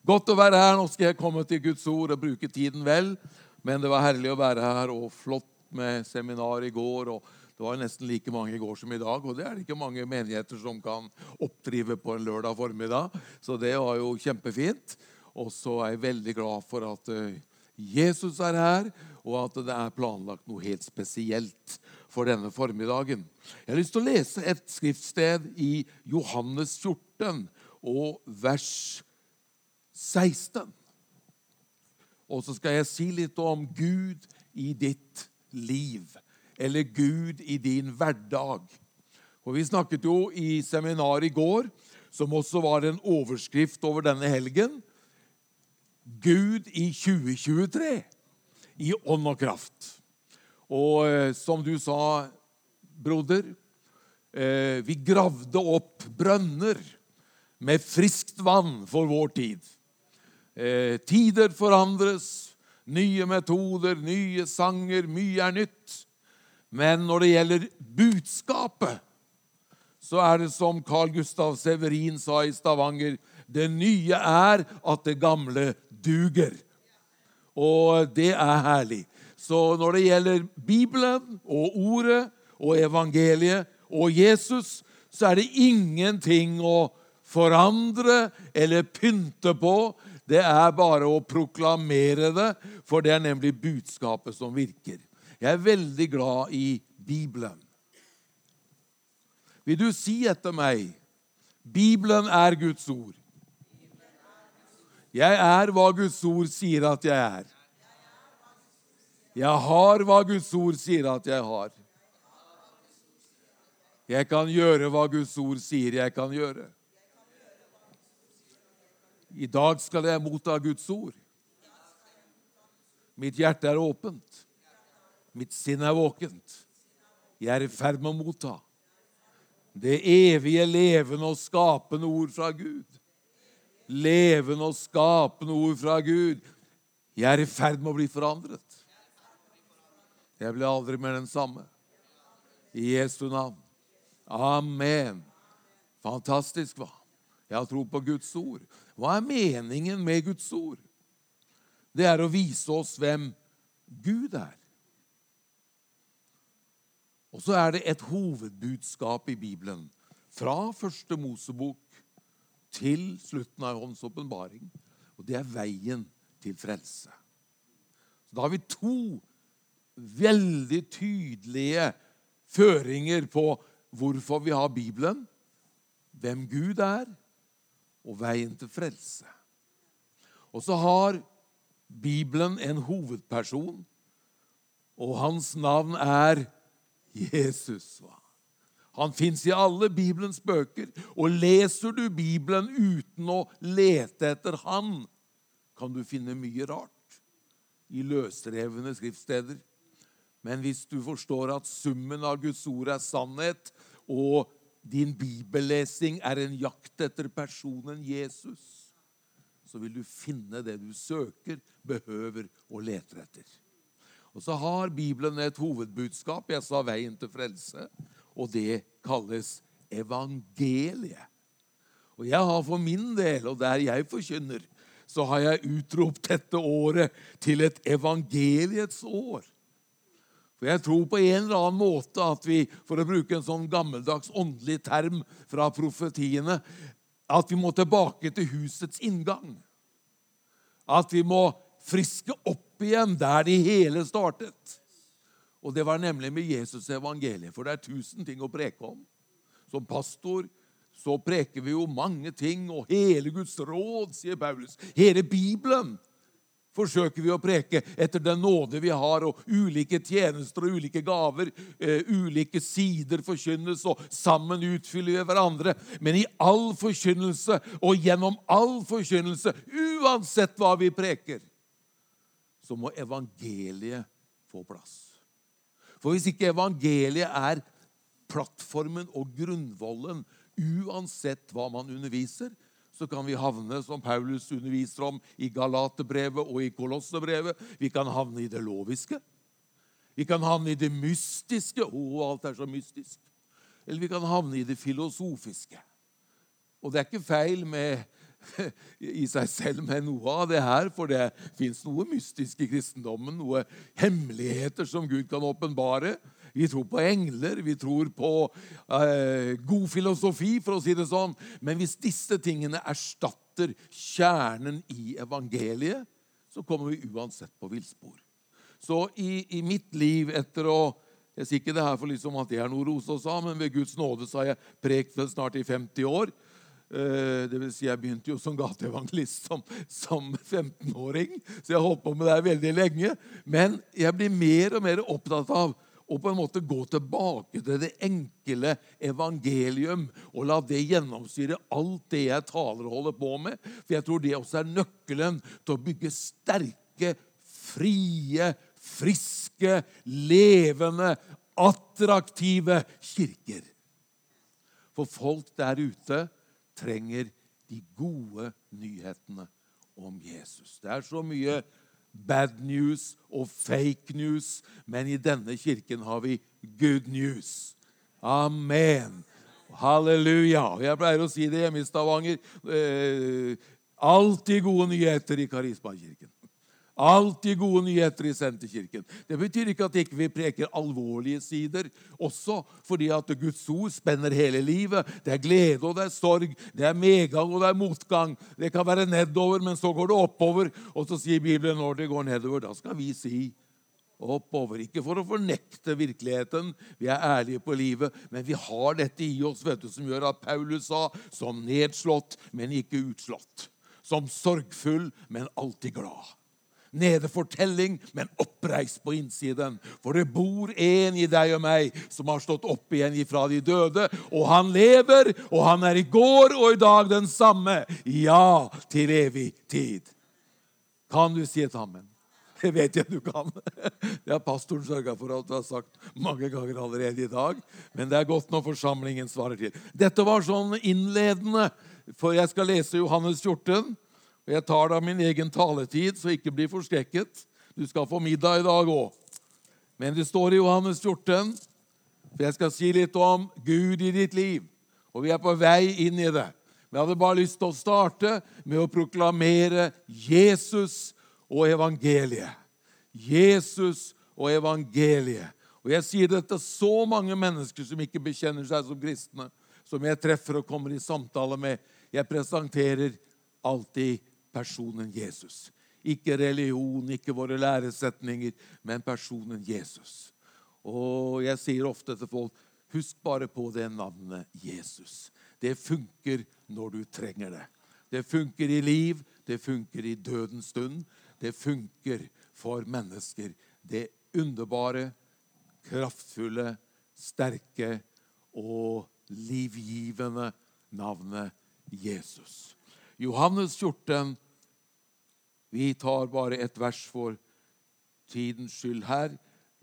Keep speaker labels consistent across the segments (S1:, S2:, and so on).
S1: Godt å være her. Nå skal jeg komme til Guds ord og bruke tiden vel. Men det var herlig å være her, og flott med seminar i går. og Det var nesten like mange i går som i dag, og det er det ikke mange menigheter som kan oppdrive på en lørdag formiddag. Så det var jo kjempefint. Og så er jeg veldig glad for at eh, Jesus er her, og at det er planlagt noe helt spesielt for denne formiddagen. Jeg har lyst til å lese et skriftsted i Johannes 14 og vers 16. Og så skal jeg si litt om Gud i ditt liv, eller Gud i din hverdag. Og Vi snakket jo i seminar i går, som også var en overskrift over denne helgen. Gud i 2023, i ånd og kraft. Og eh, som du sa, broder, eh, vi gravde opp brønner med friskt vann for vår tid. Eh, tider forandres, nye metoder, nye sanger, mye er nytt. Men når det gjelder budskapet, så er det som Carl Gustav Severin sa i Stavanger det nye er at det gamle duger. Og det er herlig. Så når det gjelder Bibelen og Ordet og evangeliet og Jesus, så er det ingenting å forandre eller pynte på. Det er bare å proklamere det, for det er nemlig budskapet som virker. Jeg er veldig glad i Bibelen. Vil du si etter meg Bibelen er Guds ord. Jeg er hva Guds ord sier at jeg er. Jeg har hva Guds ord sier at jeg har. Jeg kan gjøre hva Guds ord sier jeg kan gjøre. I dag skal jeg motta Guds ord. Mitt hjerte er åpent. Mitt sinn er våkent. Jeg er i ferd med å motta det evige, levende og skapende ord fra Gud. Levende og skapende ord fra Gud. Jeg er i ferd med å bli forandret. Jeg blir aldri mer den samme. I Jesu navn. Amen. Fantastisk, hva? Jeg har tro på Guds ord. Hva er meningen med Guds ord? Det er å vise oss hvem Gud er. Og så er det et hovedbudskap i Bibelen. Fra første Mosebok til slutten av Hånds åpenbaring. Og det er veien til frelse. Så da har vi to veldig tydelige føringer på hvorfor vi har Bibelen, hvem Gud er, og veien til frelse. Og så har Bibelen en hovedperson, og hans navn er Jesus. Han fins i alle Bibelens bøker, og leser du Bibelen uten å lete etter han, kan du finne mye rart i løsrevne skriftsteder. Men hvis du forstår at summen av Guds ord er sannhet, og din bibellesing er en jakt etter personen Jesus, så vil du finne det du søker, behøver og leter etter. Og så har Bibelen et hovedbudskap. Jeg sa 'veien til frelse', og det kalles evangeliet. Og jeg har for min del, og der jeg forkynner, så har jeg utropt dette året til et evangeliets år. For jeg tror på en eller annen måte at vi, for å bruke en sånn gammeldags åndelig term fra profetiene, at vi må tilbake til husets inngang. At vi må friske opp igjen der de hele startet. Og det var nemlig med Jesus' evangeliet, for det er tusen ting å preke om. Som pastor så preker vi jo mange ting, og hele Guds råd, sier Paulus. Hele Bibelen forsøker vi å preke etter den nåde vi har, og ulike tjenester og ulike gaver. Uh, ulike sider forkynnes, og sammen utfyller vi hverandre. Men i all forkynnelse og gjennom all forkynnelse, uansett hva vi preker, så må evangeliet få plass. For hvis ikke evangeliet er plattformen og grunnvollen, uansett hva man underviser, så kan vi havne, som Paulus underviser om i Galaterbrevet og i Kolossebrevet, vi kan havne i det loviske. Vi kan havne i det mystiske. Å, alt er så mystisk. Eller vi kan havne i det filosofiske. Og det er ikke feil med i seg selv med noe av det her, for det fins noe mystisk i kristendommen, noe hemmeligheter som Gud kan åpenbare. Vi tror på engler, vi tror på eh, god filosofi, for å si det sånn. Men hvis disse tingene erstatter kjernen i evangeliet, så kommer vi uansett på villspor. Så i, i, mitt liv etter å Jeg sier ikke det her for liksom at det er noe Rose sa, men ved Guds nåde så har jeg prekt vel snart i 50 år. Eh, det vil si, jeg begynte jo som gateevangelist som, som 15-åring, så jeg holdt på med det veldig lenge. Men jeg blir mer og mer opptatt av å på en måte gå tilbake til det enkle evangelium og la det gjennomsyre alt det jeg taler og holder på med. For jeg tror det også er nøkkelen til å bygge sterke, frie, friske, levende, attraktive kirker. For folk der ute trenger de gode nyhetene om Jesus. Det er så mye bad news og fake news, men i denne kirken har vi good news. Amen. Halleluja. Jeg pleier å si det hjemme i Stavanger. Eh, alltid gode nyheter i Karismakirken. Alltid gode nyheter i Senterkirken. Det betyr ikke at ikke vi ikke preker alvorlige sider også, fordi at Guds ord spenner hele livet. Det er glede og det er sorg, det er medgang og det er motgang. Det kan være nedover, men så går det oppover. Og så sier Bibelen når det går nedover, da skal vi si oppover. Ikke for å fornekte virkeligheten, vi er ærlige på livet, men vi har dette i oss vet du, som gjør at Paulus sa som nedslått, men ikke utslått. Som sorgfull, men alltid glad nedefortelling, men oppreist på innsiden. For det bor en i deg og meg som har stått opp igjen ifra de døde. Og han lever, og han er i går og i dag den samme. Ja, til evig tid. Kan du si et amen? Det vet jeg du kan. Det har pastoren sørga for at du har sagt mange ganger allerede i dag. Men det er godt når forsamlingen svarer til. Dette var sånn innledende, for jeg skal lese Johannes 14. Og Jeg tar da min egen taletid, så ikke bli forskrekket. Du skal få middag i dag òg. Men det står i Johannes 14, for jeg skal si litt om Gud i ditt liv. Og vi er på vei inn i det. Men jeg hadde bare lyst til å starte med å proklamere Jesus og evangeliet. Jesus og evangeliet. Og Jeg sier det til så mange mennesker som ikke bekjenner seg som kristne, som jeg treffer og kommer i samtale med. Jeg presenterer alltid personen Jesus. Ikke religion, ikke våre læresetninger, men personen Jesus. Og jeg sier ofte til folk husk bare på det navnet Jesus. Det funker når du trenger det. Det funker i liv, det funker i dødens stund. Det funker for mennesker. Det underbare, kraftfulle, sterke og livgivende navnet Jesus. Johannes 14. Vi tar bare et vers for tidens skyld her.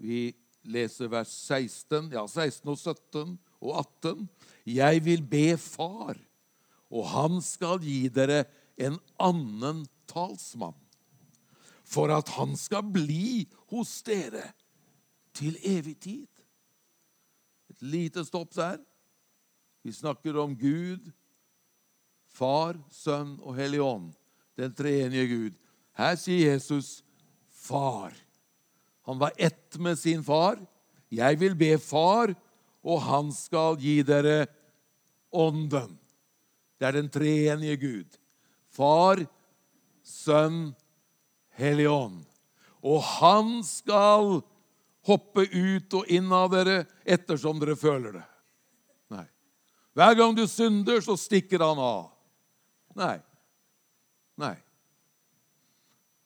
S1: Vi leser vers 16, ja, 16 og 17 og 18. Jeg vil be Far, og han skal gi dere en annen talsmann, for at han skal bli hos dere til evig tid. Et lite stopp der. Vi snakker om Gud Far, Sønn og Hellig Ånd, den treenige Gud. Her sier Jesus far. Han var ett med sin far. Jeg vil be Far, og han skal gi dere Ånden. Det er den treenige Gud. Far, Sønn, Hellig Ånd. Og han skal hoppe ut og inn av dere ettersom dere føler det. Nei. Hver gang du synder, så stikker han av. Nei. Nei.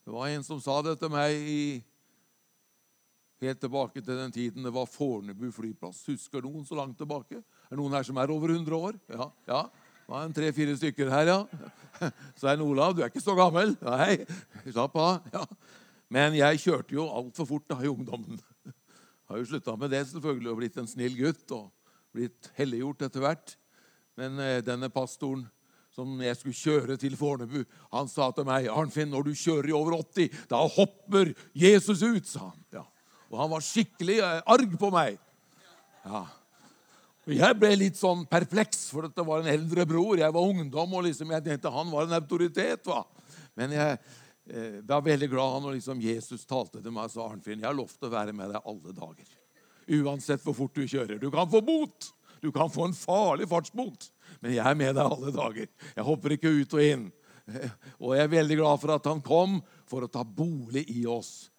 S1: Det var en som sa det til meg i, helt tilbake til den tiden det var Fornebu flyplass. Husker noen så langt tilbake? Er det noen her som er over 100 år? Ja. ja. Det var en tre-fire stykker her, ja. Svein Olav, du er ikke så gammel. Nei, slapp av. Ja. Men jeg kjørte jo altfor fort da i ungdommen. Har jo slutta med det selvfølgelig og blitt en snill gutt og blitt helliggjort etter hvert. Men eh, denne pastoren som jeg skulle kjøre til Fornebu. Han sa til meg, 'Arnfinn, når du kjører i over 80, da hopper Jesus ut', sa han. Ja. Og han var skikkelig eh, arg på meg. Ja. Jeg ble litt sånn perpleks, for det var en eldre bror. Jeg var ungdom, og liksom jeg tenkte han var en autoritet. va? Men jeg eh, var veldig glad når liksom Jesus talte til meg og sa Arnfinn, jeg har lovt å være med deg alle dager. Uansett hvor fort du kjører. Du kan få bot. Du kan få en farlig fartsbot. Men jeg er med deg alle dager. Jeg hopper ikke ut og inn. Og jeg er veldig glad for at han kom for å ta bolig i oss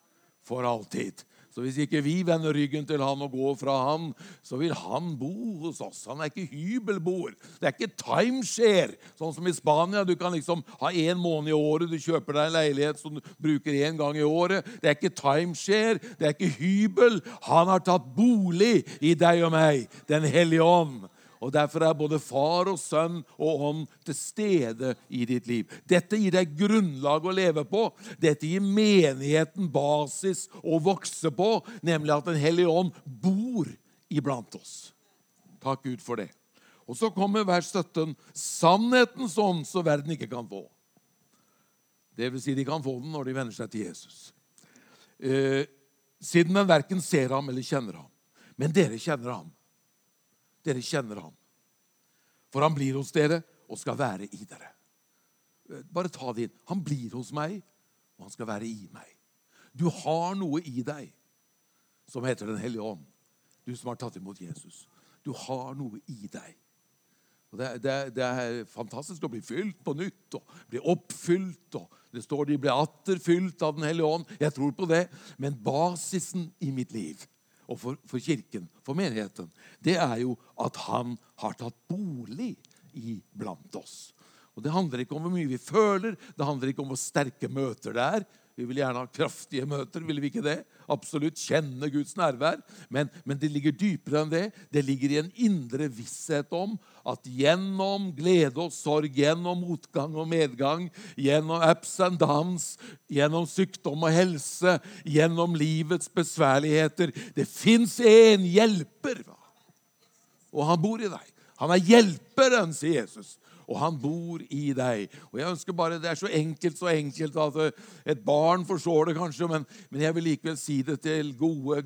S1: for alltid. Så hvis ikke vi vender ryggen til han og går fra han, så vil han bo hos oss. Han er ikke hybelboer. Det er ikke timeshare, sånn som i Spania. Du kan liksom ha én måned i året, du kjøper deg en leilighet som du bruker én gang i året. Det er ikke timeshare, det er ikke hybel. Han har tatt bolig i deg og meg, Den hellige ånd. Og Derfor er både far og sønn og ånd til stede i ditt liv. Dette gir deg grunnlag å leve på. Dette gir menigheten basis å vokse på, nemlig at Den hellige ånd bor iblant oss. Takk Gud for det. Og så kommer vers 17. Sannhetens ånd så verden ikke kan få. Det vil si, de kan få den når de venner seg til Jesus. Eh, siden den verken ser ham eller kjenner ham. Men dere kjenner ham dere kjenner ham. For han blir hos dere og skal være i dere. Bare ta det inn. Han blir hos meg, og han skal være i meg. Du har noe i deg som heter Den hellige ånd. Du som har tatt imot Jesus. Du har noe i deg. Det, det, det, er fantastisk å bli fylt på nytt og bli oppfylt. og Det står de ble atter fylt av Den hellige ånd. Jeg tror på det. Men basisen i mitt liv og for, for, kirken, for menigheten, det er jo at han har tatt bolig iblant oss. Og Det handler ikke om hvor mye vi føler, det handler ikke om hvor sterke møter det er. Vi vil gjerne ha kraftige møter, vil vi ikke det? Absolutt kjenne Guds nærvær. Men, men, det ligger dypere enn det. Det ligger i en indre visshet om at gjennom glede og sorg, gjennom motgang og medgang, gjennom ups and downs, gjennom sykdom og helse, gjennom livets besværligheter Det fins en hjelper, og han bor i deg. Han er hjelperen, sier Jesus og han bor i deg. Og jeg ønsker bare, Det er så enkelt så enkelt at eh, et barn forstår det kanskje, men, men jeg vil likevel si det til gode,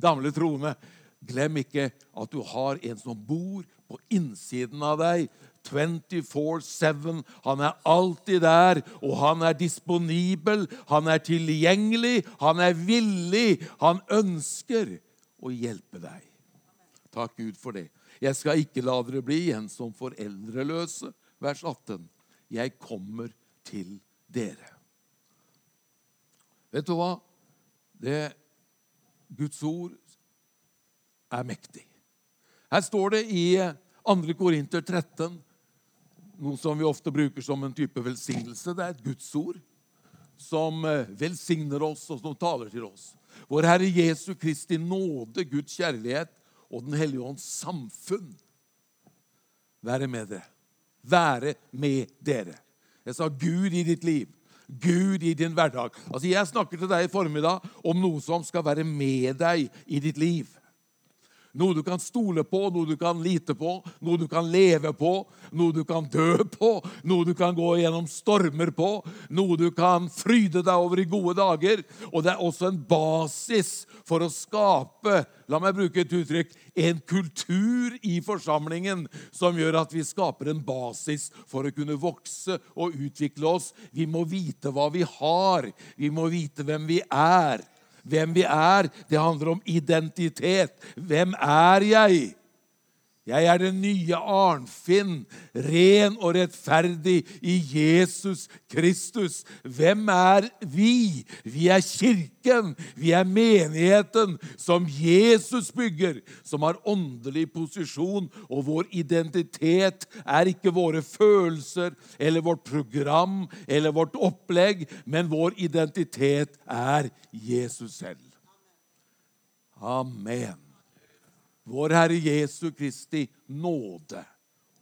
S1: gamle troende. Glem ikke at du har en som bor på innsiden av deg. 24-7. Han er alltid der, og han er disponibel, han er tilgjengelig, han er villig. Han ønsker å hjelpe deg. Takk Gud for det. Jeg skal ikke la dere bli igjen som foreldreløse. Vers 18. Jeg kommer til dere. Vet du hva? Det Guds ord er mektig. Her står det i 2. Korinter 13, noe som vi ofte bruker som en type velsignelse. Det er et Guds ord som eh, velsigner oss, og som taler til oss. Vår Herre Jesu Kristi nåde, Guds kjærlighet og Den hellige ånds samfunn være med dere. Være med dere. Jeg sa Gud i ditt liv. Gud i din hverdag. Altså, Jeg snakker til deg i formiddag om noe som skal være med deg i ditt liv. Noe du kan stole på, noe du kan lite på, noe du kan leve på, noe du kan dø på, noe du kan gå gjennom stormer på, noe du kan fryde deg over i gode dager. Og det er også en basis for å skape la meg bruke et uttrykk, en kultur i forsamlingen som gjør at vi skaper en basis for å kunne vokse og utvikle oss. Vi må vite hva vi har. Vi må vite hvem vi er. Hvem vi er, det handler om identitet. Hvem er jeg? Jeg er den nye Arnfinn, ren og rettferdig i Jesus Kristus. Hvem er vi? Vi er kirken. Vi er menigheten som Jesus bygger, som har åndelig posisjon. Og vår identitet er ikke våre følelser eller vårt program eller vårt opplegg, men vår identitet er Jesus selv. Amen. Vår Herre Jesu Kristi nåde.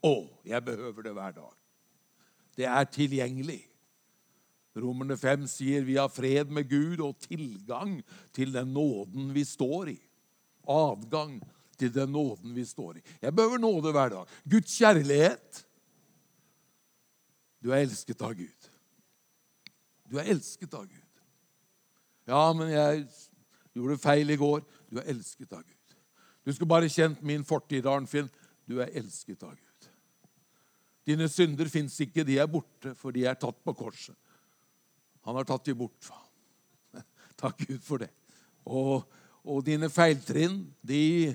S1: Å, jeg behøver det hver dag. Det er tilgjengelig. Romerne 5 sier vi har fred med Gud og tilgang til den nåden vi står i. Adgang til den nåden vi står i. Jeg behøver nåde hver dag. Guds kjærlighet. Du er elsket av Gud. Du er elsket av Gud. Ja, men jeg gjorde feil i går. Du er elsket av Gud. Du skulle bare kjent min fortid, Arnfinn. Du er elsket av Gud. Dine synder fins ikke, de er borte, for de er tatt på korset. Han har tatt de bort. Takk Gud for det. Og, og dine feiltrinn, de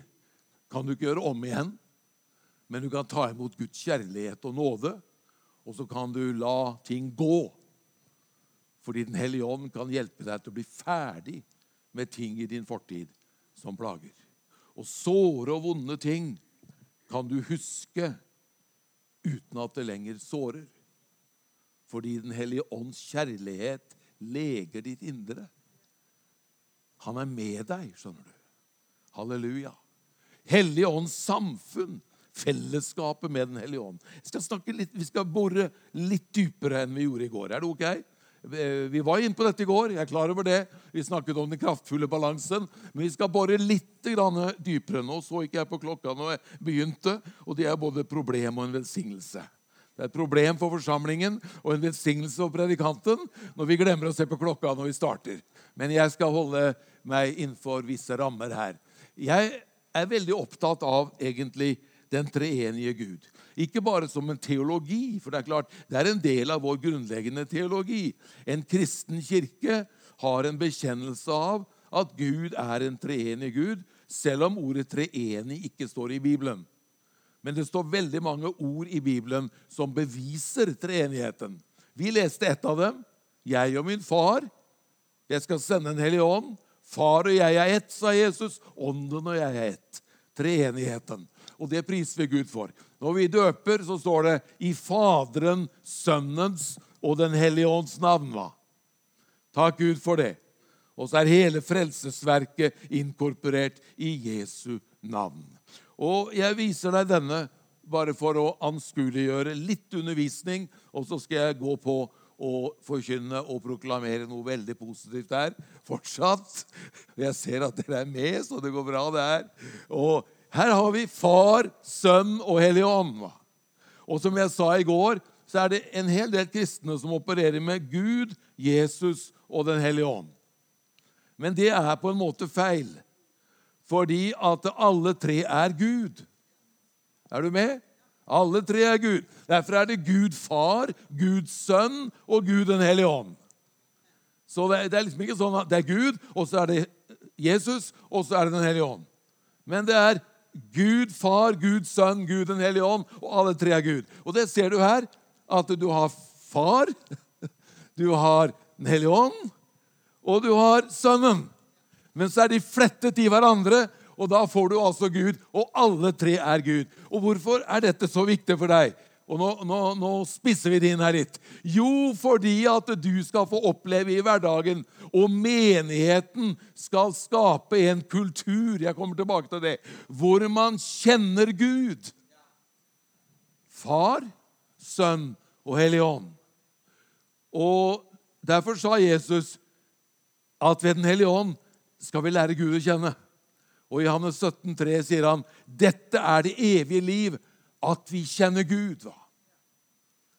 S1: kan du ikke gjøre om igjen. Men du kan ta imot Guds kjærlighet og nåde, og så kan du la ting gå. Fordi Den hellige ånd kan hjelpe deg til å bli ferdig med ting i din fortid som plager. Og såre og vonde ting kan du huske uten at det lenger sårer. Fordi Den hellige ånds kjærlighet leger ditt indre. Han er med deg, skjønner du. Halleluja. Hellige ånds samfunn, fellesskapet med Den hellige ånd. Skal litt, vi skal bore litt dypere enn vi gjorde i går. Er det ok? Eh, vi var inne på dette i går. jeg er klar over det. Vi snakket om den kraftfulle balansen. Men vi skal bore litt dypere. Nå så ikke jeg på klokka når jeg begynte, og det er både et problem og en velsignelse. Det er et problem for forsamlingen og en velsignelse for predikanten når vi glemmer å se på klokka når vi starter. Men jeg skal holde meg innenfor visse rammer her. Jeg er veldig opptatt av egentlig den treenige Gud. Ikke bare som en teologi, for det er klart, det er en del av vår grunnleggende teologi. En kristen kirke har en bekjennelse av at Gud er en treenig Gud, selv om ordet 'treenig' ikke står i Bibelen. Men det står veldig mange ord i Bibelen som beviser treenigheten. Vi leste et av dem. Jeg og min far. Jeg skal sende en hellig ånd. Far og jeg er ett, sa Jesus. Ånden og jeg er ett. Treenigheten og det priser vi Gud for. Når vi døper, så står det 'i Faderen, Sønnens og Den hellige ånds navn'. Va? Takk Gud for det. Og så er hele frelsesverket inkorporert i Jesu navn. Og jeg viser deg denne bare for å anskueliggjøre litt undervisning, og så skal jeg gå på og forkynne og proklamere noe veldig positivt der fortsatt. Jeg ser at dere er med, så det går bra, det her. Og her har vi Far, Sønn og Hellig Ånd. Og som jeg sa i går, så er det en hel del kristne som opererer med Gud, Jesus og Den hellige ånd. Men det er på en måte feil, fordi at alle tre er Gud. Er du med? Alle tre er Gud. Derfor er det Gud Far, Guds Sønn og Gud Den hellige ånd. Så det er liksom ikke sånn at det er Gud, og så er det Jesus, og så er det Den hellige ånd. Men det er Gud far, Gud sønn, Gud den hellige ånd, og alle tre er Gud. Og det ser du her, at du har far, du har Den hellige ånd, og du har Sønnen. Men så er de flettet i hverandre, og da får du altså Gud. Og alle tre er Gud. Og hvorfor er dette så viktig for deg? Og nå, nå, nå, spisser vi det inn her litt. Jo, fordi at du skal få oppleve i hverdagen, og menigheten skal skape en kultur jeg kommer tilbake til det, hvor man kjenner Gud. Far, Sønn og Hellig Ånd. Og Derfor sa Jesus at ved Den hellige ånd skal vi lære Gud å kjenne. Og I Johannes 17, 3 sier han dette er det evige liv, at vi kjenner Gud. Va?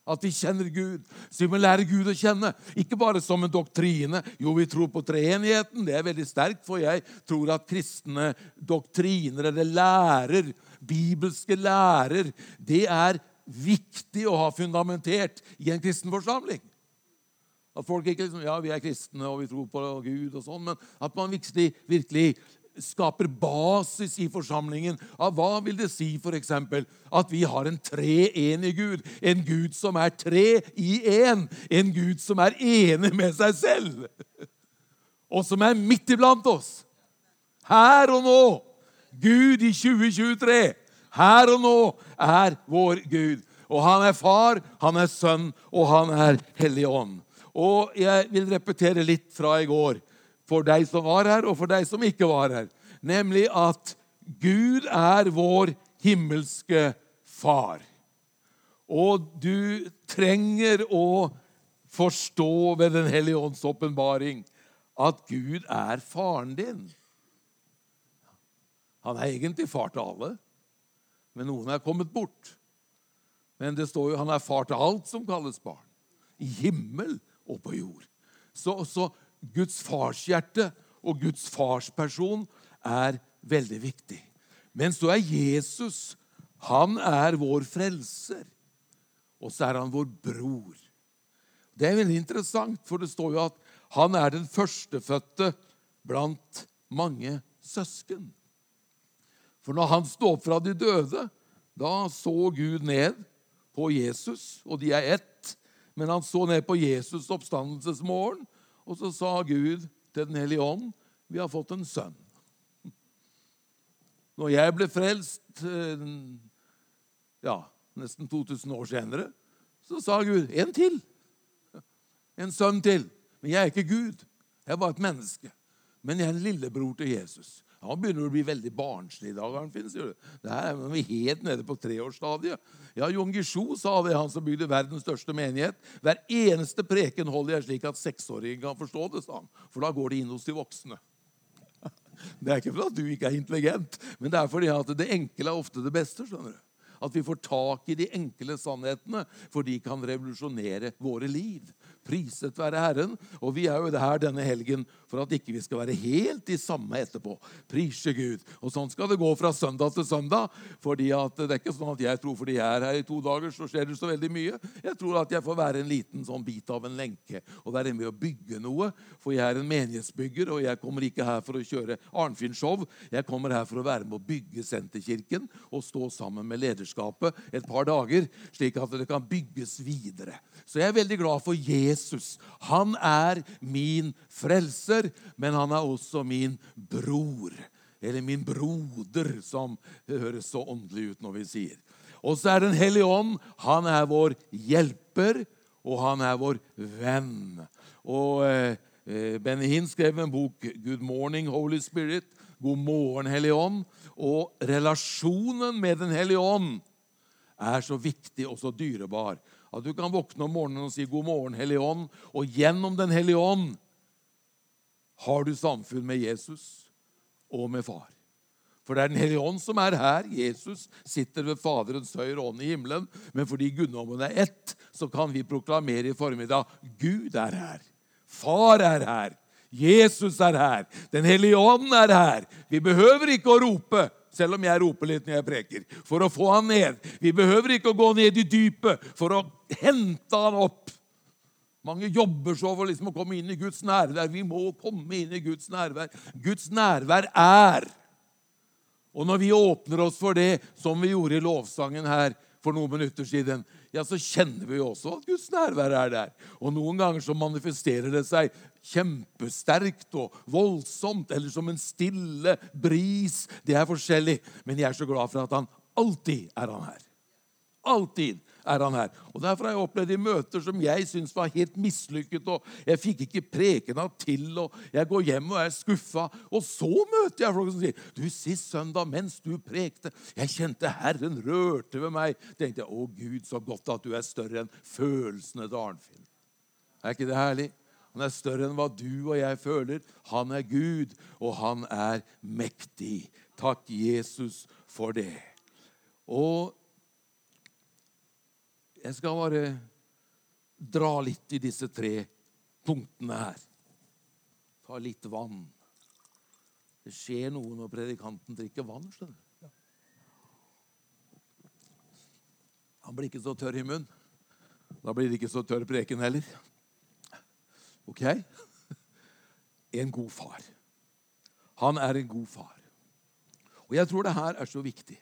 S1: At vi kjenner Gud. Så vi må lære Gud å kjenne. Ikke bare som en doktrine. Jo, vi tror på treenigheten. Det er veldig sterkt, for jeg tror at kristne doktriner eller lærer, bibelske lærer, det er viktig å ha fundamentert i en kristen forsamling. At folk ikke liksom, ja, vi er kristne og vi tror på Gud, og sånn, men at man virkelig, virkelig skaper basis i forsamlingen av hva vil det si eksempel, at vi har en treenig Gud. En Gud som er tre i én. En Gud som er enig med seg selv. Og som er midt iblant oss. Her og nå. Gud i 2023. Her og nå er vår Gud. Og han er far, han er sønn, og han er Hellig ånd. Og jeg vil repetere litt fra i går for deg som var her, og for deg som ikke var her. Nemlig at Gud er vår himmelske far. Og du trenger å forstå ved Den hellige ånds åpenbaring at Gud er faren din. Han er egentlig far til alle, men noen er kommet bort. Men det står jo han er far til alt som kalles barn. I himmel og på jord. Så, så Guds farshjerte og Guds fars person er veldig viktig. Men så er Jesus han er vår frelser. Og så er han vår bror. Det er veldig interessant, for det står jo at han er den førstefødte blant mange søsken. For når han sto opp fra de døde, da så Gud ned på Jesus, og de er ett. Men han så ned på Jesus' oppstandelsesmorgen, og så sa Gud til Den hellige ånd, vi har fått en sønn. Når jeg ble frelst eh, ja, nesten 2000 år senere, så sa Gud en til. En sønn til. Men jeg er ikke Gud. Jeg er bare et menneske. Men jeg er en lillebror til Jesus. Han begynner å bli veldig barnslig i dag. han finnes, jo. Det her er vi helt nede på treårsstadiet. Ja, Jon Gisho sa det, han som bygde verdens største menighet. Hver eneste preken holder jeg slik at seksåringen kan forstå det, sa han. For da går det inn hos de voksne. Det er ikke fordi du ikke er intelligent, men det er fordi at det enkle er ofte det beste. skjønner du. At vi får tak i de enkle sannhetene, for de kan revolusjonere våre liv. Priset være Herren. Og vi er jo her denne helgen for at ikke vi skal være helt de samme etterpå. Prise Gud. Og sånn skal det gå fra søndag til søndag. fordi at det er ikke sånn at jeg tror fordi jeg er her i to dager, så skjer det så veldig mye. Jeg tror at jeg får være en liten sånn bit av en lenke og være med å bygge noe. For jeg er en menighetsbygger, og jeg kommer ikke her for å kjøre Arnfinn-show. Jeg kommer her for å være med å bygge Senterkirken og stå sammen med lederskapet et par dager, slik at det kan bygges videre. Så jeg er veldig glad for Jesus. Han er min frelser, men han er også min bror. Eller min broder, som høres så åndelig ut når vi sier. Og så er Den hellige ånd. Han er vår hjelper, og han er vår venn. Og eh, eh Benny Hinn skrev en bok, 'Good Morning, Holy Spirit'. God morgen, Hellige Ånd. Og relasjonen med Den hellige ånd er så viktig og så dyrebar. At du kan våkne om morgenen og si 'God morgen, Hellige Ånd', og gjennom Den hellige ånd har du samfunn med Jesus og med Far. For det er Den hellige ånd som er her. Jesus sitter ved Faderens høyre ånd i himmelen. Men fordi guddommen er ett, så kan vi proklamere i formiddag Gud er her. Far er her. Jesus er her. Den hellige ånd er her. Vi behøver ikke å rope selv om jeg roper litt når jeg preker, for å få han ned. Vi behøver ikke å gå ned i dypet for å hente han opp. Mange jobber så for liksom å komme inn i Guds nærvær. Vi må komme inn i Guds nærvær. Guds nærvær er. Og når vi åpner oss for det, som vi gjorde i lovsangen her for noen minutter siden, ja, så kjenner vi jo også at Guds nærvær er der. Og noen ganger så manifesterer det seg kjempesterkt og voldsomt, eller som en stille bris. Det er forskjellig, men jeg er så glad for at han alltid er han her. Alltid er han her. Og Derfor har jeg opplevd i møter som jeg syns var helt mislykket. og Jeg fikk ikke prekena til, og jeg går hjem og er skuffa. Og så møter jeg folk som sier du, sist søndag mens du prekte, jeg kjente Herren rørte ved meg. tenkte jeg, Å Gud, så godt at du er større enn følelsene til Arnfinn. Er ikke det herlig? Han er større enn hva du og jeg føler. Han er Gud, og han er mektig. Takk, Jesus, for det. Og jeg skal bare dra litt i disse tre punktene her. Ta litt vann. Det skjer noe når predikanten drikker vann. skjønner du. Han blir ikke så tørr i munnen. Da blir det ikke så tørr preken heller. Ok? En god far. Han er en god far. Og jeg tror det her er så viktig.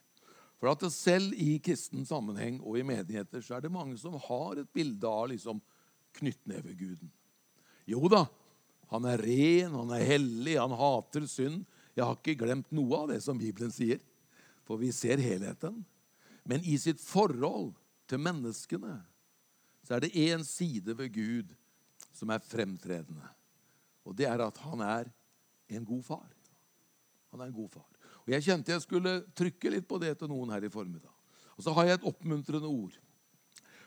S1: For at selv i kristen sammenheng og i menigheter så er det mange som har et bilde av liksom knyttneveguden. Jo da, han er ren, han er hellig, han hater synd. Jeg har ikke glemt noe av det som Bibelen sier, for vi ser helheten. Men i sitt forhold til menneskene så er det én side ved Gud som er fremtredende. Og det er at han er en god far. Han er en god far. Og Jeg kjente jeg skulle trykke litt på det til noen her i formiddag. Og så har jeg et oppmuntrende ord.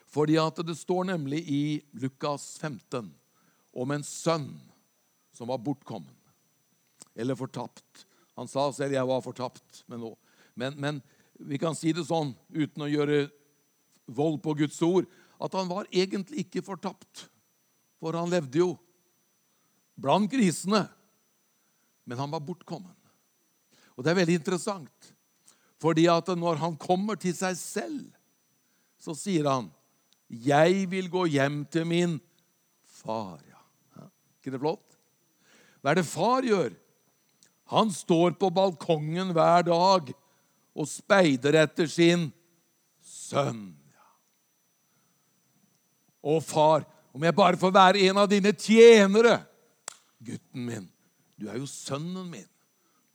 S1: Fordi at det står nemlig i Lukas 15 om en sønn som var bortkommen. Eller fortapt. Han sa selv 'jeg var fortapt', men, nå. men, men vi kan si det sånn uten å gjøre vold på Guds ord, at han var egentlig ikke fortapt. For han levde jo blant grisene. Men han var bortkommen. Og det er veldig interessant. Fordi at når han kommer til seg selv, så sier han 'Jeg vil gå hjem til min far'. Ja. Ikke det flott? Hva er det far gjør? Han står på balkongen hver dag og speider etter sin sønn. Å, far, om jeg bare får være en av dine tjenere Gutten min, du er jo sønnen min.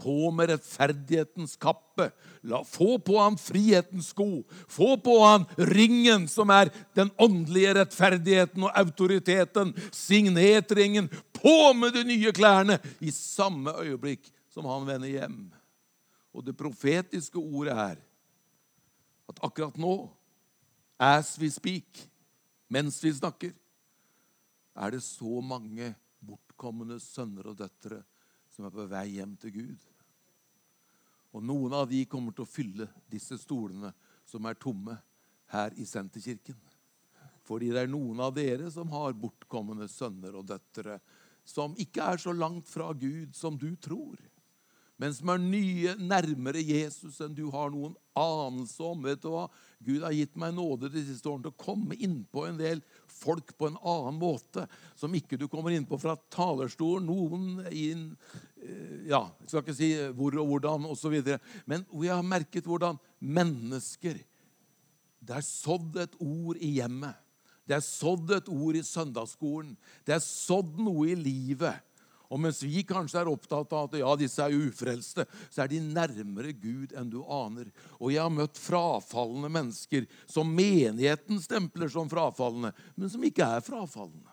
S1: På med rettferdighetens kappe. La, få på ham frihetens sko. Få på ham ringen, som er den åndelige rettferdigheten og autoriteten. Signetringen. På med de nye klærne i samme øyeblikk som han vender hjem. Og det profetiske ordet er at akkurat nå, as we speak, mens vi snakker, er det så mange bortkomne sønner og døtre som er på vei hjem til Gud. Og noen av de kommer til å fylle disse stolene som er tomme her i Senterkirken. Fordi det er noen av dere som har bortkomne sønner og døtre som ikke er så langt fra Gud som du tror men som er nye, nærmere Jesus enn du har noen anelse om. Vet du hva? Gud har gitt meg nåde de siste årene til å komme innpå en del folk på en annen måte, som ikke du kommer innpå fra talerstolen. Noen inn eh, Ja, jeg skal ikke si hvor og hvordan osv. Men vi har merket hvordan mennesker Det er sådd et ord i hjemmet. Det er sådd et ord i søndagsskolen. Det er sådd noe i livet og mens vi kanskje er opptatt av at ja, disse er ufrelste, så er de nærmere Gud enn du aner. Og jeg har møtt frafalne mennesker som menigheten stempler som frafalne, men som ikke er frafalne.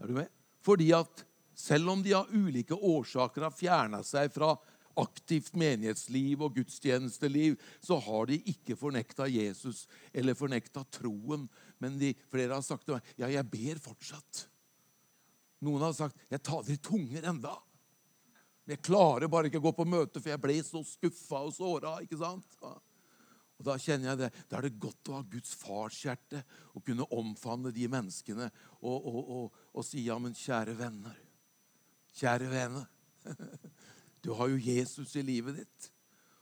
S1: Er du med? Fordi at selv om de av ulike årsaker har fjerna seg fra aktivt menighetsliv og gudstjenesteliv, så har de ikke fornekta Jesus eller fornekta troen. Men de, flere har sagt til meg ja, jeg ber fortsatt. Noen har sagt 'Jeg taler i tunger enda'. Men jeg klarer bare ikke å gå på møte, for jeg ble så skuffa og såra. ikke sant? Og Da kjenner jeg det, da er det godt å ha Guds farshjerte og kunne omfavne de menneskene og, og, og, og si ja, men kjære venner, kjære venner Du har jo Jesus i livet ditt.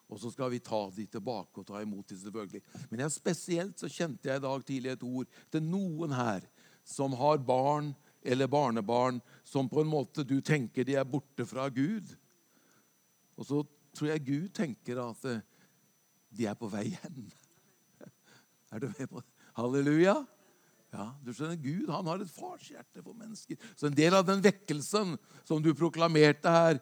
S1: Og så skal vi ta de tilbake og ta imot de selvfølgelig. Men jeg, spesielt så kjente jeg i dag tidlig et ord til noen her som har barn eller barnebarn som på en måte du tenker de er borte fra Gud. Og så tror jeg Gud tenker at eh, de er på vei hjem. Er du med på det? Halleluja? Ja, du skjønner, Gud han har et farshjerte for mennesker. Så en del av den vekkelsen som du proklamerte her,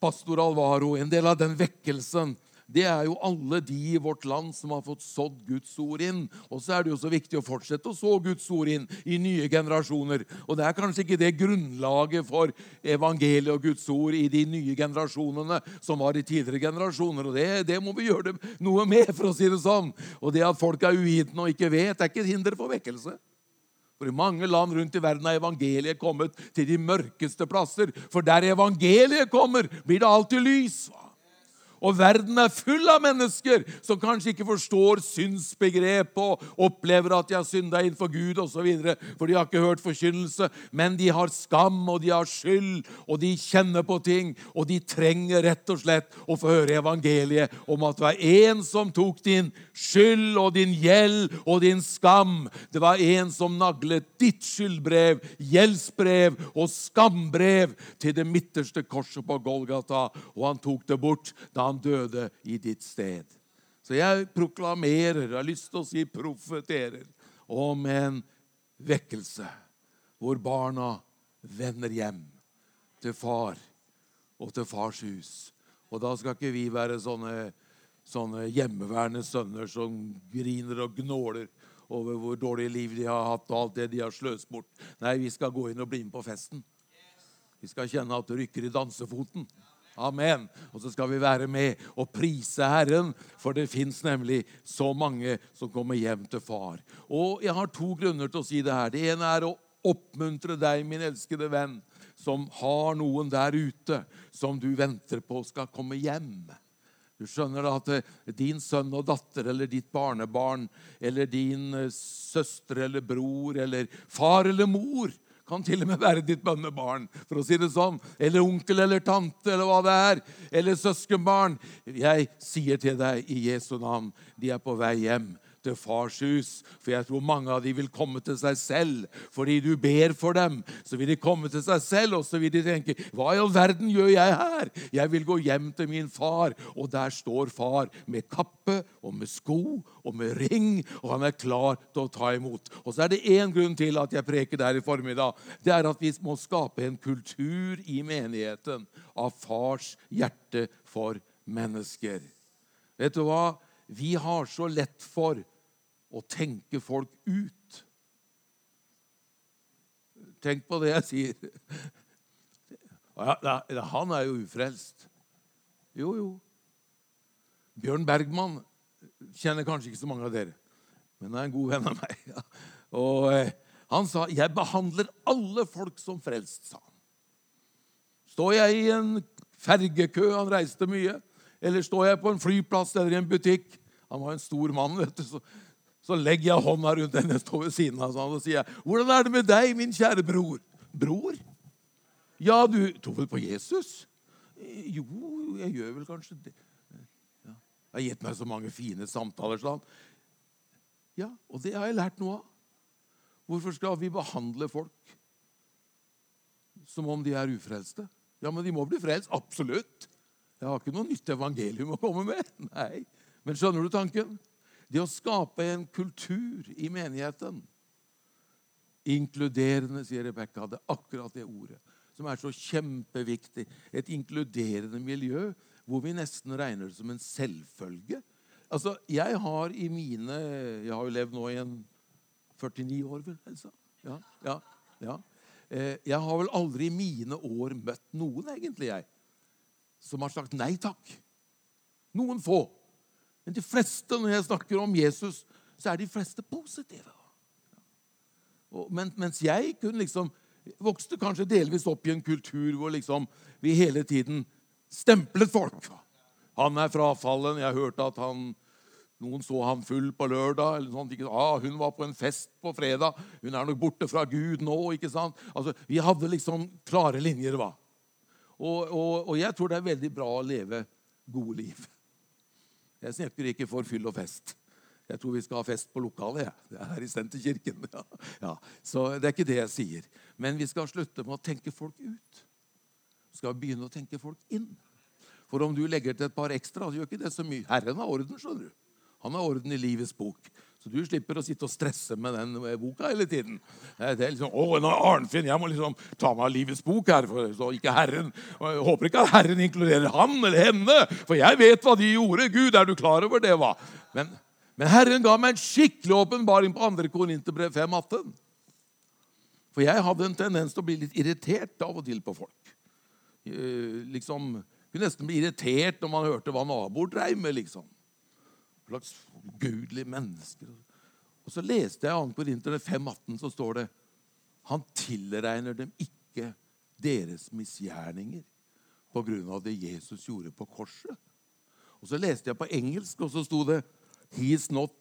S1: pastor Alvaro, en del av den vekkelsen det er jo alle de i vårt land som har fått sådd Guds ord inn. Og så er det jo så viktig å fortsette å så Guds ord inn i nye generasjoner. Og det er kanskje ikke det grunnlaget for evangeliet og Guds ord i de nye generasjonene som var i tidligere generasjoner. Og det, det må vi gjøre noe med, for å si det sånn. Og det at folk er uvitende og ikke vet, er ikke et hinder for vekkelse. For i mange land rundt i verden har evangeliet kommet til de mørkeste plasser. For der evangeliet kommer, blir det alltid lys. Og verden er full av mennesker som kanskje ikke forstår synsbegrepet og opplever at de har synda innenfor Gud osv., for de har ikke hørt forkynnelse. Men de har skam, og de har skyld, og de kjenner på ting. Og de trenger rett og slett å få høre evangeliet om at det var en som tok din skyld og din gjeld og din skam. Det var en som naglet ditt skyldbrev, gjeldsbrev og skambrev til det midterste korset på Golgata, og han tok det bort da han døde i ditt sted. Så jeg proklamerer, jeg har lyst til å si profeterer, om en vekkelse hvor barna vender hjem til far og til fars hus. Og da skal ikke vi være sånne, sånne hjemmeværende sønner som griner og gnåler over hvor dårlig liv de har hatt, og alt det de har sløst bort. Nei, vi skal gå inn og bli med på festen. Vi skal kjenne at det rykker i dansefoten. Amen. Og så skal vi være med og prise Herren, for det fins nemlig så mange som kommer hjem til far. Og jeg har to grunner til å si det her. Det ene er å oppmuntre deg, min elskede venn, som har noen der ute som du venter på skal komme hjem. Du skjønner da at eh, din sønn og datter eller ditt barnebarn eller din eh, søster eller bror eller far eller mor Kan til og med være ditt bønnebarn, for å si det sånn. Eller onkel eller tante eller hva det er. Eller søskenbarn. Jeg sier til deg i Jesu navn, de er på vei hjem til fars hus. For jeg tror mange av de vil komme til seg selv. Fordi du ber for dem, så vil de komme til seg selv, og så vil de tenke Hva i all verden gjør jeg her? Jeg vil gå hjem til min far. Og der står far med kappe og med sko og med ring, og han er klar til å ta imot. Og så er det én grunn til at jeg preker der i formiddag. Det er at vi må skape en kultur i menigheten av fars hjerte for mennesker. Vet du hva? Vi har så lett for å tenke folk ut. Tenk på det jeg sier. Han er jo ufrelst. Jo, jo. Bjørn Bergman kjenner kanskje ikke så mange av dere, men er en god venn av meg. Og eh, Han sa 'Jeg behandler alle folk som frelst', sa han. Står jeg i en fergekø, han reiste mye, eller står jeg på en flyplass eller i en butikk, han var en stor mann. vet du, så, så legger jeg hånda rundt den jeg står ved siden av sånn, og sier jeg, 'Hvordan er det med deg, min kjære bror?' 'Bror?' 'Ja, du tror vel på Jesus?' 'Jo, jeg gjør vel kanskje det.' Ja. Jeg har gitt meg så mange fine samtaler. sånn. Ja, og det har jeg lært noe av. Hvorfor skal vi behandle folk som om de er ufrelste? Ja, men de må bli frelst. Absolutt. Jeg har ikke noe nytt evangelium å komme med. Nei. Men skjønner du tanken? Det å skape en kultur i menigheten Inkluderende, sier Rebekka. Det er akkurat det ordet som er så kjempeviktig. Et inkluderende miljø hvor vi nesten regner det som en selvfølge. Altså, Jeg har i mine Jeg har jo levd nå i en 49 år, vel, Elsa? Ja, ja, ja. Eh, jeg har vel aldri i mine år møtt noen, egentlig, jeg, som har sagt nei takk. Noen få. Men de fleste, når jeg snakker om Jesus, så er de fleste positive. Og, men, mens jeg kunne liksom vokste kanskje delvis opp i en kultur hvor liksom vi hele tiden stemplet folk. Han er frafallen. Jeg hørte at han, noen så han full på lørdag. eller sånt, ah, Hun var på en fest på fredag. Hun er nok borte fra Gud nå. ikke sant? Altså, Vi hadde liksom klare linjer. hva? Og, og, og jeg tror det er veldig bra å leve gode liv. Jeg snakker ikke for fyll og fest. Jeg tror vi skal ha fest på lokalet. Er her i Senterkirken. Ja. Ja. Så det er ikke det jeg sier. Men vi skal slutte med å tenke folk ut. Vi skal begynne å tenke folk inn. For om du legger til et par ekstra, så gjør ikke det så mye. Herren har orden. skjønner du. Han har orden i livets bok. Så du slipper å sitte og stresse med den boka hele tiden. Det er liksom, å, Arnfinn, Jeg må liksom ta meg av livets bok her, for så ikke Herren. Jeg håper ikke at Herren inkluderer han eller henne, for jeg vet hva de gjorde. Gud, er du klar over det? hva? Men, men Herren ga meg en skikkelig åpenbaring på 2. Korinterbrev 5,18. For jeg hadde en tendens til å bli litt irritert av og til på folk. Eh, liksom, Kunne nesten bli irritert når man hørte hva naboer dreiv med. liksom slags gudelige mennesker. Og så leste jeg 2. Korinterne 5,18, så står det Han tilregner dem ikke deres misgjerninger på grunn av det Jesus gjorde på korset. Og Så leste jeg på engelsk, og så sto det He is not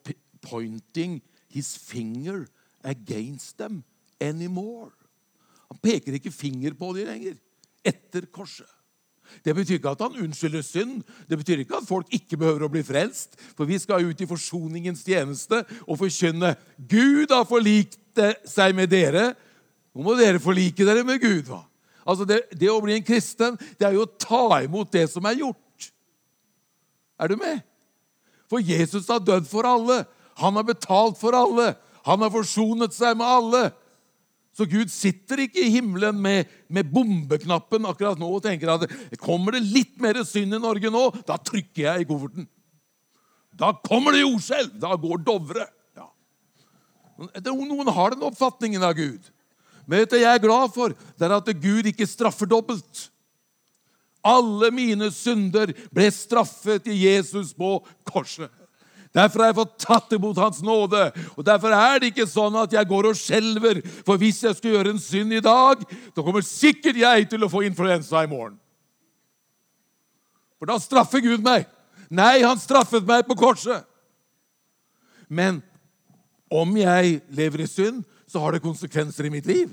S1: pointing his finger against them anymore. Han peker ikke finger på dem lenger etter korset. Det betyr ikke at han unnskylder synd. Det betyr ikke at folk ikke behøver å bli frelst. For vi skal ut i forsoningens tjeneste og forkynne Gud har forlikt seg med dere. Nå må dere forlike dere med Gud. hva? Altså det, det, å bli en kristen, det er jo å ta imot det som er gjort. Er du med? For Jesus har dødd for alle. Han har betalt for alle. Han har forsonet seg med alle. Så Gud sitter ikke i himmelen med, med, bombeknappen akkurat nå og tenker at kommer det litt mer synd i Norge nå, da trykker jeg i kofferten. Da kommer det jordskjelv! Da går Dovre. Ja. Noen har den oppfatningen av Gud. Men du, jeg er glad for det er at Gud ikke straffer dobbelt. Alle mine synder ble straffet i Jesus på korset. Derfor har jeg fått tatt imot Hans nåde. Og Derfor er det ikke sånn at jeg går og skjelver. For hvis jeg skulle gjøre en synd i dag, da kommer sikkert jeg til å få influensa i morgen. For da straffer Gud meg. Nei, han straffet meg på korset. Men om jeg lever i synd, så har det konsekvenser i mitt liv.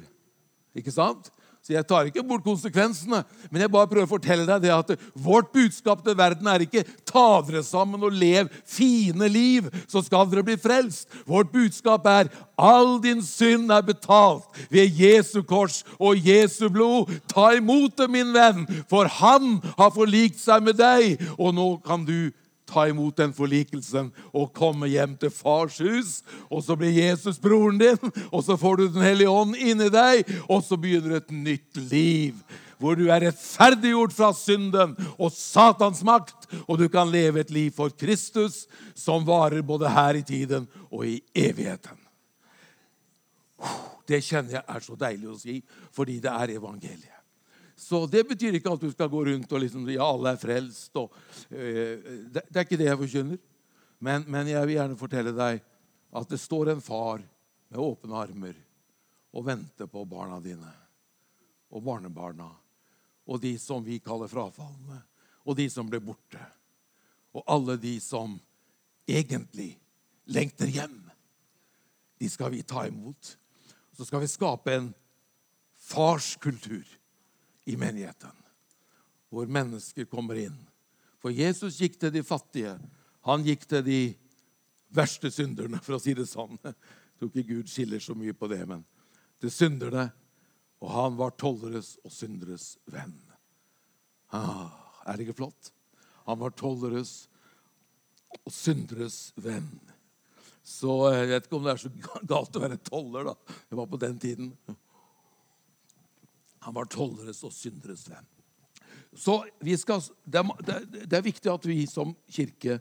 S1: Ikke sant? Så jeg tar ikke bort konsekvensene, men jeg bare prøver å fortelle deg det at vårt budskap til verden er ikke 'ta dere sammen og lev fine liv, så skal dere bli frelst'. Vårt budskap er 'all din synd er betalt ved Jesu kors og Jesu blod'. Ta imot det, min venn, for han har forlikt seg med deg, og nå kan du ta imot den forlikelsen og komme hjem til fars hus. Og så blir Jesus broren din, og så får du Den hellige ånd inni deg, og så begynner et nytt liv. Hvor du er rettferdiggjort fra synden og Satans makt, og du kan leve et liv for Kristus som varer både her i tiden og i evigheten. Det kjenner jeg er så deilig å si, fordi det er evangeliet. Så det betyr ikke at du skal gå rundt og liksom, ja, alle er frelst. Og, øh, det, det, er ikke det jeg forkynner. Men, men, jeg vil gjerne fortelle deg at det står en far med åpne armer og venter på barna dine og barnebarna og de som vi kaller frafalne, og de som ble borte. Og alle de som egentlig lengter hjem. De skal vi ta imot. Så skal vi skape en farskultur i menigheten, hvor mennesker kommer inn. For Jesus gikk til de fattige. Han gikk til de verste synderne, for å si det sånn. Jeg tror ikke Gud skiller så mye på det, men til synderne. Og han var tolleres og synderes venn. Ah, er det ikke flott? Han var tolleres og synderes venn. Så eh, jeg vet ikke om det er så galt å være toller, da. Det var på den tiden. Han var tolleres og synderes venn. Så skal, det, er, det, er, viktig at vi som kirke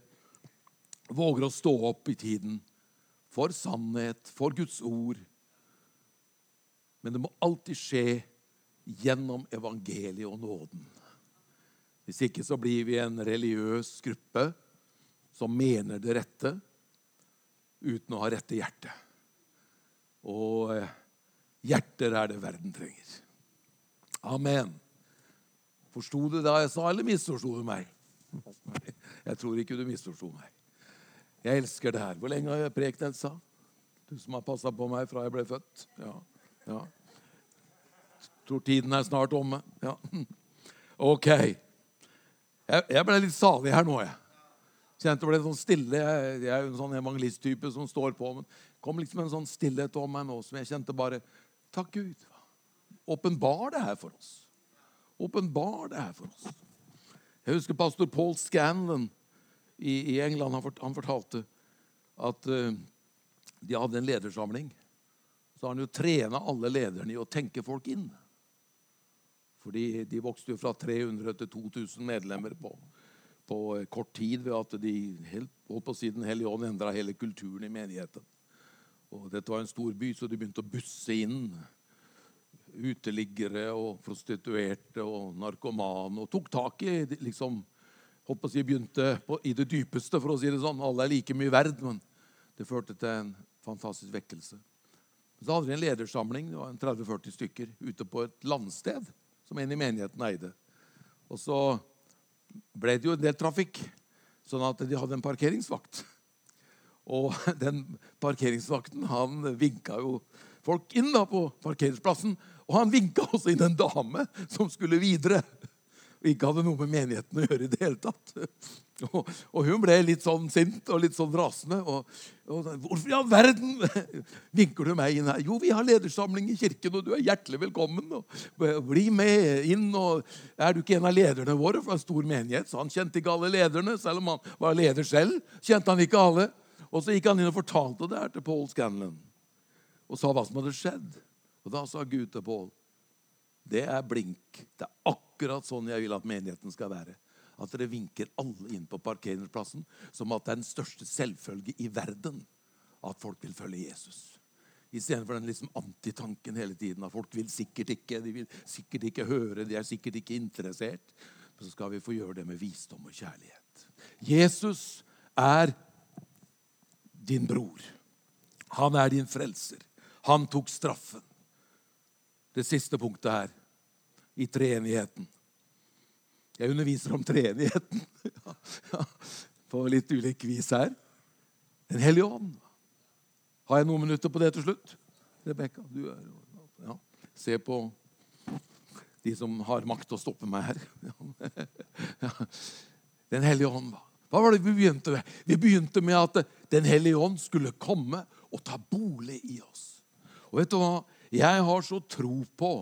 S1: våger å stå opp i tiden for sannhet, for Guds ord. Men det må alltid skje gjennom evangeliet og nåden. Hvis ikke så blir vi en religiøs gruppe som mener det rette uten å ha rette hjerte. Og eh, hjerter er det verden trenger. Amen. Forsto du det jeg sa, eller misforsto du meg? Jeg tror ikke du misforsto meg. Jeg elsker det her. Hvor lenge har jeg prekt, Elsa? Du som har passa på meg fra jeg ble født. Ja, ja. Tror tiden er snart omme. Ja. OK. Jeg, ble litt salig her nå, jeg. Kjente det ble sånn stille. Jeg er jo en sånn evangelisttype som står på. Men det kom liksom en sånn stillhet om meg nå som jeg kjente bare Takk, Gud. Åpenbar det her for oss. Åpenbar det her for oss. Jeg husker pastor Paul Scanlon i, England. Han, fort, han, fortalte at uh, de hadde en ledersamling. Så har han jo trena alle lederne i å tenke folk inn. Fordi de vokste jo fra 300 til 2000 medlemmer på, på eh, kort tid ved at de helt, holdt på å si Den hellige ånd endra hele kulturen i menigheten. Og Dette var en stor by, så de begynte å busse inn uteliggere og prostituerte og narkomane og tok tak i liksom, håper å Begynte på, i det dypeste, for å si det sånn. Alle er like mye verd, men det førte til en fantastisk vekkelse. Så hadde vi en ledersamling, det var 30-40 stykker, ute på et landsted som en i menigheten eide. Og så ble det jo en del trafikk, sånn at de hadde en parkeringsvakt. Og den parkeringsvakten han vinka jo folk inn da på parkeringsplassen. Og han vinka også inn en dame som skulle videre. Og ikke hadde noe med menigheten å gjøre i det hele tatt. Og, og hun ble litt sånn sint og litt sånn rasende. Og, og 'Hvorfor i all verden vinker du meg inn her?' 'Jo, vi har ledersamling i kirken, og du er hjertelig velkommen.' Og, 'Bli med inn.' og 'Er du ikke en av lederne våre?' For en stor menighet. Så han kjente ikke alle lederne, selv om han var leder selv. kjente han ikke alle. Og så gikk han inn og fortalte det her til Paul Scanlon og sa hva som hadde skjedd. Og da sa Gud til Pål det er blink. Det er akkurat sånn jeg vil at menigheten skal være. At dere vinker alle inn på parkeringsplassen som at det er den største selvfølge i verden at folk vil følge Jesus. Istedenfor den liksom antitanken hele tiden. At folk vil sikkert ikke, de vil sikkert ikke høre, de er sikkert ikke interessert. Men så skal vi få gjøre det med visdom og kjærlighet. Jesus er din bror. Han er din frelser. Han tok straffen. Det siste punktet her i treenigheten. Jeg underviser om treenigheten på litt ulik vis her. Den hellige ånd. Har jeg noen minutter på det til slutt? Rebekka, du er Ja. Se på de som har makt til å stoppe meg her. Ja. Den hellige ånd. Hva var det vi begynte med? Vi begynte med at Den hellige ånd skulle komme og ta bolig i oss. Og vet du hva? Jeg har så tro på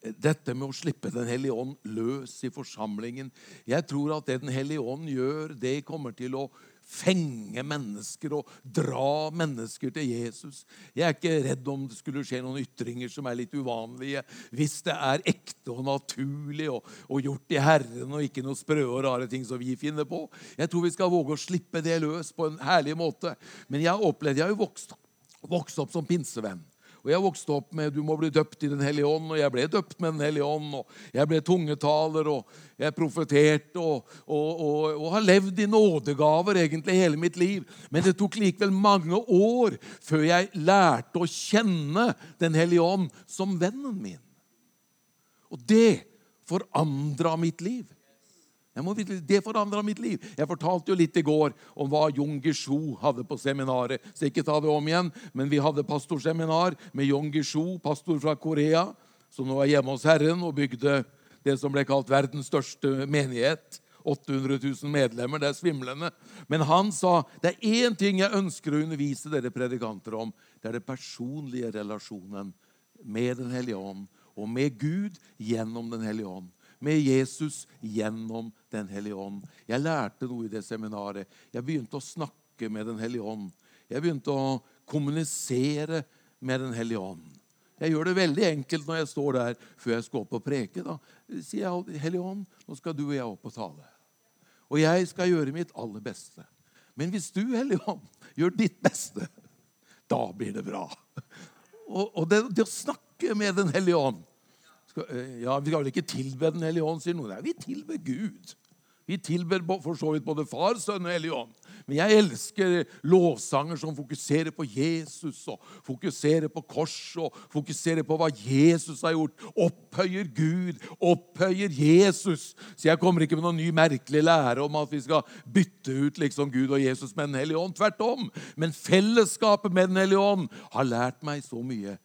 S1: dette med å slippe Den hellige ånd løs i forsamlingen. Jeg tror at det Den hellige ånd gjør, det kommer til å fenge mennesker og dra mennesker til Jesus. Jeg er ikke redd om det skulle skje noen ytringer som er litt uvanlige. Hvis det er ekte og naturlig og, og gjort i Herren og ikke noe sprø og rare ting som vi finner på. Jeg tror vi skal våge å slippe det løs på en herlig måte. Men jeg har opplevd, jeg har jo vokst, vokst opp som pinsevenn. Og Jeg vokste opp med 'du må bli døpt i Den hellige ånd', og jeg ble døpt med Den hellige ånd. og Jeg ble tungetaler, og jeg profeterte og, og, og, og har levd i nådegaver egentlig hele mitt liv. Men det tok likevel mange år før jeg lærte å kjenne Den hellige ånd som vennen min. Og det forandra mitt liv. Må, det forandra mitt liv. Jeg fortalte jo litt i går om hva Jung Gishu hadde på seminaret. Så ikke ta det om igjen, men vi hadde pastorseminar med Jung Gishu, pastor fra Korea, som nå er hjemme hos Herren og bygde det som ble kalt verdens største menighet. 800 000 medlemmer. Det er svimlende. Men han sa det er én ting jeg ønsker å undervise dere predikanter om. Det er den personlige relasjonen med Den hellige ånd og med Gud gjennom Den hellige ånd med Jesus gjennom Den hellige ånd. Jeg lærte noe i det seminaret. Jeg begynte å snakke med Den hellige ånd. Jeg begynte å kommunisere med Den hellige ånd. Jeg gjør det veldig enkelt når jeg står der før jeg skal opp og preke. Da sier jeg, 'Hellige ånd, nå skal du og jeg opp og tale.' Og jeg skal gjøre mitt aller beste. Men hvis du, Hellige ånd, gjør ditt beste, da blir det bra. Og, og det, det å snakke med Den hellige ånd ja, Vi skal vel ikke tilbe Den hellige ånd, sier noen. Nei, vi tilber Gud. Vi tilber for så vidt både Far, Sønn og Hellig Ånd. Men jeg elsker lovsanger som fokuserer på Jesus og fokuserer på korset og fokuserer på hva Jesus har gjort. Opphøyer Gud, opphøyer Jesus. Så jeg kommer ikke med noen ny merkelig lære om at vi skal bytte ut liksom Gud og Jesus med Den hellige ånd. Tvert om. Men fellesskapet med Den hellige ånd har lært meg så mye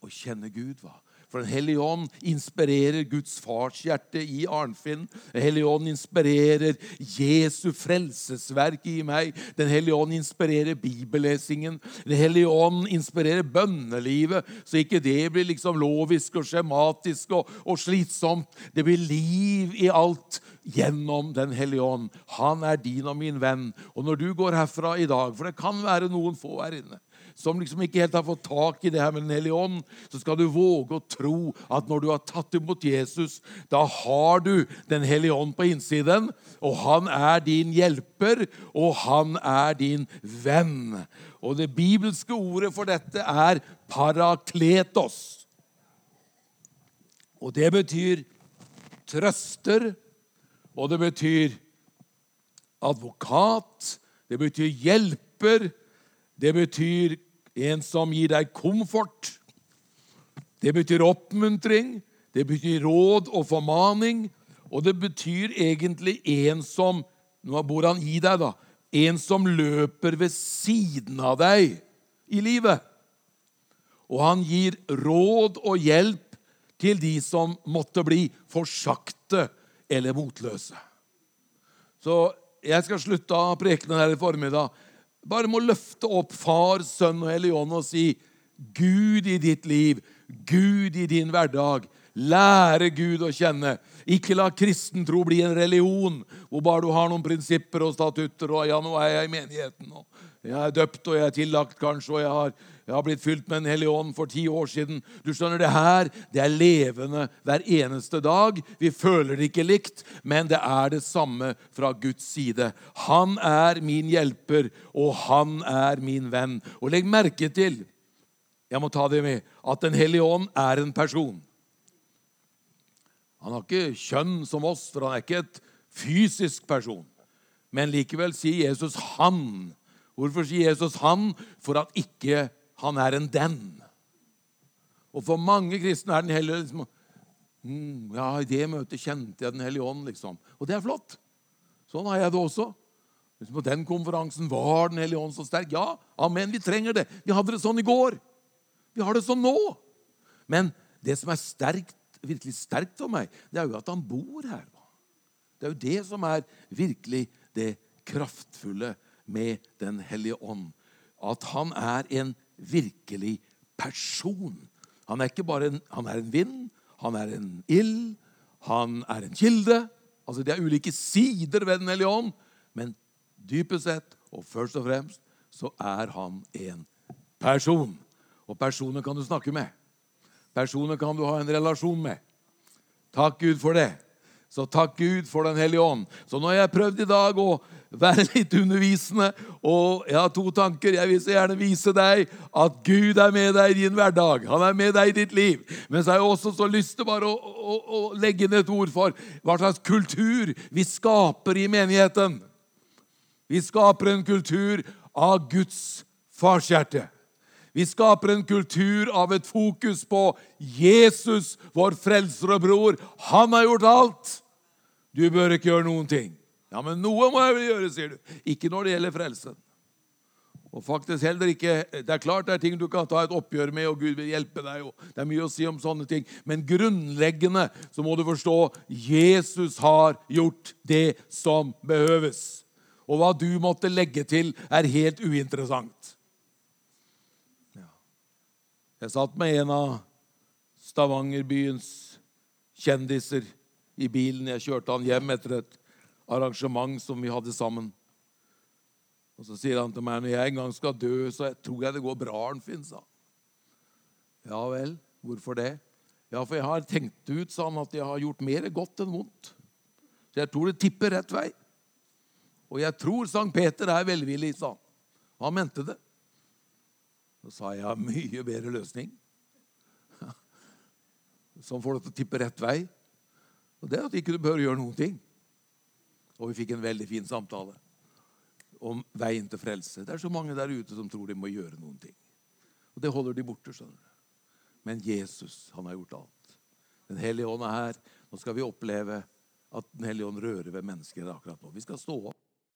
S1: å kjenne Gud. hva? For Den hellige ånd inspirerer Guds farshjerte i Arnfinn. Den hellige ånd inspirerer Jesu frelsesverk i meg. Den hellige ånd inspirerer bibellesingen. Den hellige ånd inspirerer bønnelivet, så ikke det blir liksom lovisk og skjematisk og, og slitsomt. Det blir liv i alt gjennom Den hellige ånd. Han er din og min venn. Og når du går herfra i dag, for det kan være noen få her inne som liksom ikke helt har fått tak i det her med Den hellige ånd, så skal du våge å tro at når du har tatt imot Jesus, da har du Den hellige ånd på innsiden, og han er din hjelper, og han er din venn. Og det bibelske ordet for dette er parakletos. Og det betyr trøster, og det betyr advokat, det betyr hjelper, det betyr en som gir deg komfort. Det betyr oppmuntring, det betyr råd og formaning. Og det betyr egentlig en som Nå bor han i deg, da. En som løper ved siden av deg i livet. Og han gir råd og hjelp til de som måtte bli for sakte eller motløse. Så jeg skal slutte av prekenen her i formiddag bare må løfte opp Far, Sønn og Hellig Ånd og si Gud i ditt liv, Gud i din hverdag. Lære Gud å kjenne. Ikke la kristen tro bli en religion hvor bare du har noen prinsipper og statutter. og ja, nå er jeg i menigheten, og jeg er døpt og jeg er tillagt kanskje, og jeg har jeg har blitt fylt med Den hellige ånd for ti år siden. Du skjønner, Det her det er levende hver eneste dag. Vi føler det ikke likt, men det er det samme fra Guds side. Han er min hjelper, og han er min venn. Og legg merke til jeg må ta det med, at Den hellige ånd er en person. Han har ikke kjønn som oss, for han er ikke et fysisk person. Men likevel sier Jesus 'han'. Hvorfor sier Jesus 'han'? For at ikke han er en den. Og for mange kristne er Den hellige liksom, mm, Ja, i det møtet kjente jeg Den hellige ånd, liksom. Og det er flott. Sånn har jeg det også. På den konferansen var Den hellige ånd så sterk. Ja, amen, vi trenger det. Vi hadde det sånn i går. Vi har det sånn nå. Men det som er sterkt, virkelig sterkt for meg, det er jo at han bor her. Det er jo det som er virkelig det kraftfulle med Den hellige ånd. At han er en virkelig person. Han er ikke bare en, han er en vind, han er en ild, han er en kilde. Altså Det er ulike sider ved Den hellige ånd. Men dypest sett og først og fremst så er han en person. Og personer kan du snakke med. Personer kan du ha en relasjon med. Takk Gud for det. Så takk Gud for Den hellige ånd. Så nå har jeg prøvd i dag å være litt undervisende, og jeg har to tanker. Jeg vil så gjerne vise deg at Gud er med deg i din hverdag. Han er med deg i ditt liv. Men så har jeg også så lyst til bare å, å, å legge inn et ord for hva slags kultur vi skaper i menigheten. Vi skaper en kultur av Guds farshjerte. Vi skaper en kultur av et fokus på Jesus, vår frelser og bror. Han har gjort alt. Du bør ikke gjøre noen ting. Ja, men noe må jeg vel gjøre, sier du. Ikke når det gjelder frelsen. Og faktisk heller ikke, Det er klart det er ting du kan ta et oppgjør med, og Gud vil hjelpe deg. og Det er mye å si om sånne ting. Men grunnleggende så må du forstå Jesus har gjort det som behøves. Og hva du måtte legge til, er helt uinteressant. Jeg satt med en av Stavangerbyens kjendiser i bilen. Jeg kjørte han hjem etter et arrangement som vi hadde sammen. Og Så sier han til meg når jeg en gang skal dø, så tror jeg det går bra, Arnfinn, sa. Ja vel, hvorfor det? Ja, for jeg har tenkt ut sa han, at jeg har gjort mer godt enn vondt. Så jeg tror det tipper rett vei. Og jeg tror Sankt Peter er velvillig, sa han. Han mente det. Så sa jeg mye bedre løsning. Som får deg til å tippe rett vei. Og det er at ikke du bør gjøre noen ting. Og vi fikk en veldig fin samtale om veien til frelse. Det er så mange der ute som tror de må gjøre noen ting. Og det holder de borte. skjønner du. Men Jesus, han har gjort alt. Den hellige ånd er her. Nå skal vi oppleve at Den hellige ånd rører ved mennesker akkurat nå. Vi skal stå opp.